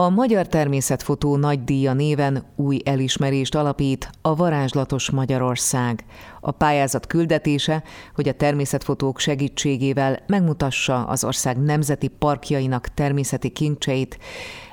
A Magyar Természetfotó Nagy Díja néven új elismerést alapít a Varázslatos Magyarország. A pályázat küldetése, hogy a természetfotók segítségével megmutassa az ország nemzeti parkjainak természeti kincseit,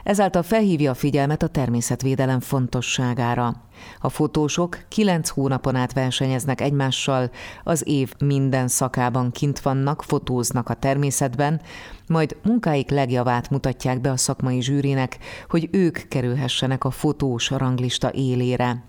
ezáltal felhívja a figyelmet a természetvédelem fontosságára. A fotósok kilenc hónapon át versenyeznek egymással, az év minden szakában kint vannak, fotóznak a természetben, majd munkáik legjavát mutatják be a szakmai zsűrinek, hogy ők kerülhessenek a fotós ranglista élére.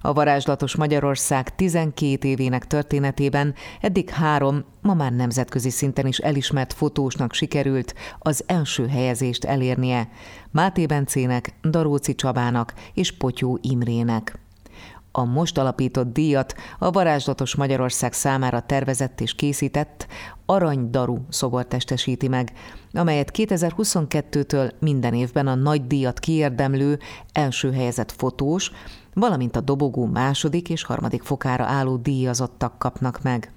A varázslatos Magyarország 12 évének történetében eddig három, ma már nemzetközi szinten is elismert fotósnak sikerült az első helyezést elérnie. Máté Bencének, Daróci Csabának és Potyó Imrének. A most alapított díjat a Varázslatos Magyarország számára tervezett és készített Aranydaru szobor testesíti meg, amelyet 2022-től minden évben a nagy díjat kiérdemlő első helyezett fotós, valamint a dobogó második és harmadik fokára álló díjazottak kapnak meg.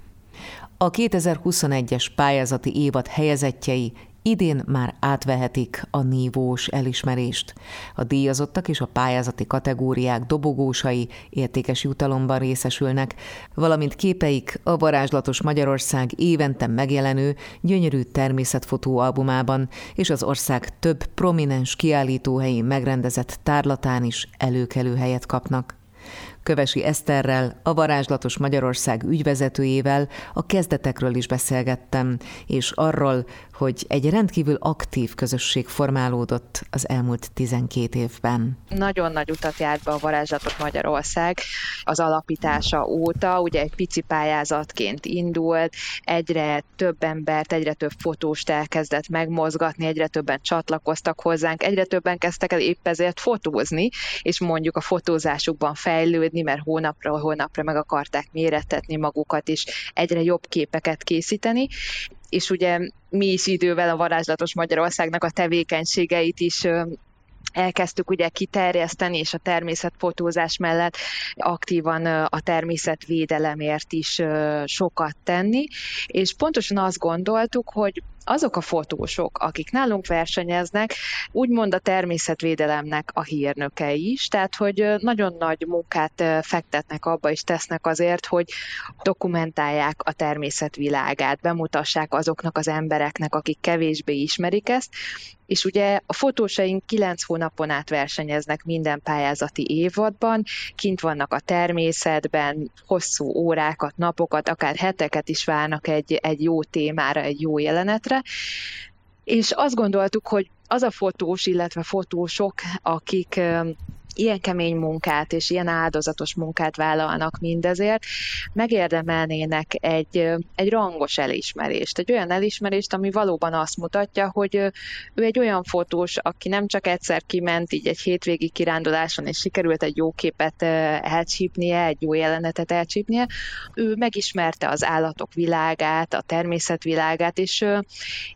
A 2021-es pályázati évad helyezettjei idén már átvehetik a nívós elismerést. A díjazottak és a pályázati kategóriák dobogósai értékes jutalomban részesülnek, valamint képeik a Varázslatos Magyarország évente megjelenő gyönyörű természetfotó albumában és az ország több prominens kiállítóhelyi megrendezett tárlatán is előkelő helyet kapnak. Kövesi Eszterrel, a Varázslatos Magyarország ügyvezetőjével a kezdetekről is beszélgettem, és arról, hogy egy rendkívül aktív közösség formálódott az elmúlt 12 évben. Nagyon nagy utat járt be a Varázslatos Magyarország az alapítása óta, ugye egy pici pályázatként indult, egyre több embert, egyre több fotóst elkezdett megmozgatni, egyre többen csatlakoztak hozzánk, egyre többen kezdtek el épp ezért fotózni, és mondjuk a fotózásukban fejlődni, mert hónapra hónapra meg akarták méretetni magukat, és egyre jobb képeket készíteni, és ugye mi is idővel a Varázslatos Magyarországnak a tevékenységeit is elkezdtük ugye kiterjeszteni, és a természetfotózás mellett aktívan a természetvédelemért is sokat tenni, és pontosan azt gondoltuk, hogy azok a fotósok, akik nálunk versenyeznek, úgymond a természetvédelemnek a hírnökei is, tehát hogy nagyon nagy munkát fektetnek abba és tesznek azért, hogy dokumentálják a természetvilágát, bemutassák azoknak az embereknek, akik kevésbé ismerik ezt, és ugye a fotósaink kilenc hónapon át versenyeznek minden pályázati évadban, kint vannak a természetben, hosszú órákat, napokat, akár heteket is várnak egy, egy jó témára, egy jó jelenetre, és azt gondoltuk, hogy az a fotós, illetve fotósok, akik ilyen kemény munkát és ilyen áldozatos munkát vállalnak mindezért, megérdemelnének egy, egy rangos elismerést. Egy olyan elismerést, ami valóban azt mutatja, hogy ő egy olyan fotós, aki nem csak egyszer kiment így egy hétvégi kiránduláson, és sikerült egy jó képet elcsípnie, egy jó jelenetet elcsípnie, ő megismerte az állatok világát, a természet világát, és,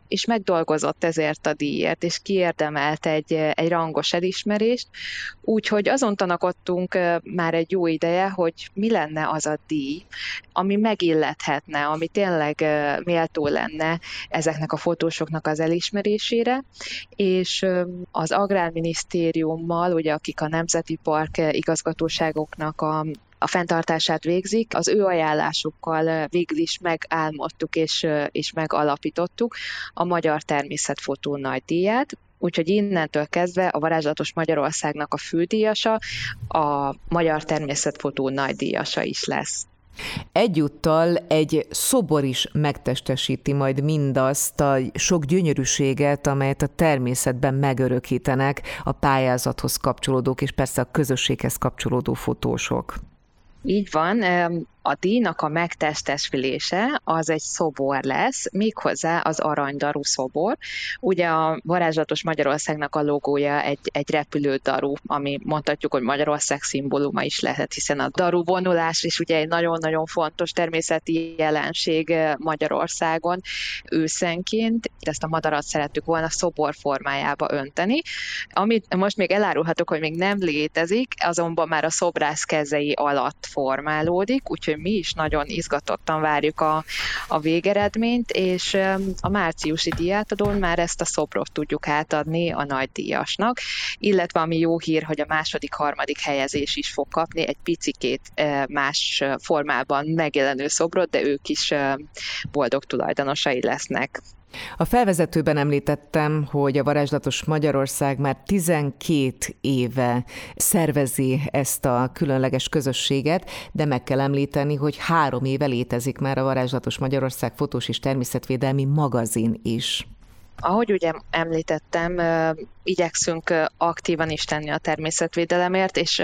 és megdolgozott ezért a díjért, és kiérdemelt egy, egy rangos elismerést, úgyhogy azon tanakodtunk már egy jó ideje, hogy mi lenne az a díj, ami megillethetne, ami tényleg méltó lenne ezeknek a fotósoknak az elismerésére, és az Agrárminisztériummal, ugye akik a Nemzeti Park igazgatóságoknak a a fenntartását végzik, az ő ajánlásukkal végül is megálmodtuk és, és megalapítottuk a Magyar Természetfotó Nagy Díját, úgyhogy innentől kezdve a Varázslatos Magyarországnak a fődíjasa a Magyar Természetfotó Nagy Díjasa is lesz. Egyúttal egy szobor is megtestesíti majd mindazt a sok gyönyörűséget, amelyet a természetben megörökítenek a pályázathoz kapcsolódók, és persze a közösséghez kapcsolódó fotósok. Így van, a díjnak a megtestesülése az egy szobor lesz, méghozzá az aranydaru szobor. Ugye a varázslatos Magyarországnak a logója egy, egy repülő daru, ami mondhatjuk, hogy Magyarország szimbóluma is lehet, hiszen a daru vonulás is ugye egy nagyon-nagyon fontos természeti jelenség Magyarországon őszenként. Ezt a madarat szerettük volna szobor formájába önteni. Amit most még elárulhatok, hogy még nem létezik, azonban már a szobrász kezei alatt formálódik, úgyhogy mi is nagyon izgatottan várjuk a, a végeredményt, és a márciusi díjátadón már ezt a szobrot tudjuk átadni a nagy díjasnak, illetve ami jó hír, hogy a második, harmadik helyezés is fog kapni egy picikét más formában megjelenő szobrot, de ők is boldog tulajdonosai lesznek. A felvezetőben említettem, hogy a Varázslatos Magyarország már 12 éve szervezi ezt a különleges közösséget, de meg kell említeni, hogy három éve létezik már a Varázslatos Magyarország fotós és természetvédelmi magazin is. Ahogy ugye említettem, igyekszünk aktívan is tenni a természetvédelemért, és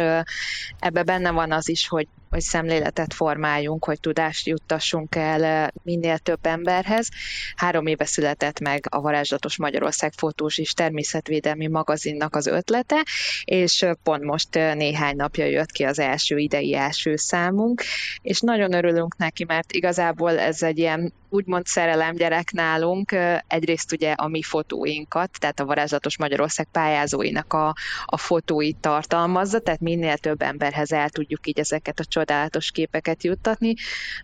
ebbe benne van az is, hogy hogy szemléletet formáljunk, hogy tudást juttassunk el minél több emberhez. Három éve született meg a Varázslatos Magyarország fotós és természetvédelmi magazinnak az ötlete, és pont most néhány napja jött ki az első idei első számunk, és nagyon örülünk neki, mert igazából ez egy ilyen úgymond szerelemgyerek nálunk, egyrészt ugye a mi fotóinkat, tehát a Varázslatos Magyarország pályázóinak a, a fotóit tartalmazza, tehát minél több emberhez el tudjuk így ezeket a csodálatos képeket juttatni,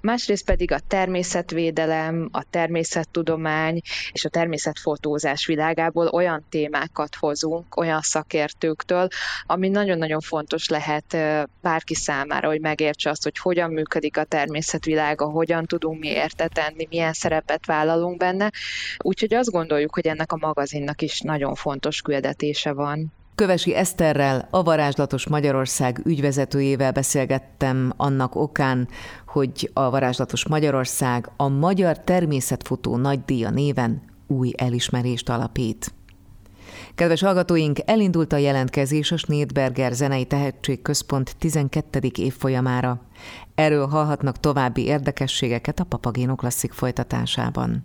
másrészt pedig a természetvédelem, a természettudomány és a természetfotózás világából olyan témákat hozunk, olyan szakértőktől, ami nagyon-nagyon fontos lehet bárki számára, hogy megértse azt, hogy hogyan működik a természetvilága, hogyan tudunk mi értetenni, milyen szerepet vállalunk benne. Úgyhogy azt gondoljuk, hogy ennek a magazinnak is nagyon fontos küldetése van. Kövesi Eszterrel, a Varázslatos Magyarország ügyvezetőjével beszélgettem annak okán, hogy a Varázslatos Magyarország a Magyar Természetfotó Nagydíja néven új elismerést alapít. Kedves hallgatóink, elindult a jelentkezés a Schneidberger Zenei Tehetségközpont 12. évfolyamára. Erről hallhatnak további érdekességeket a Papagéno Klasszik folytatásában.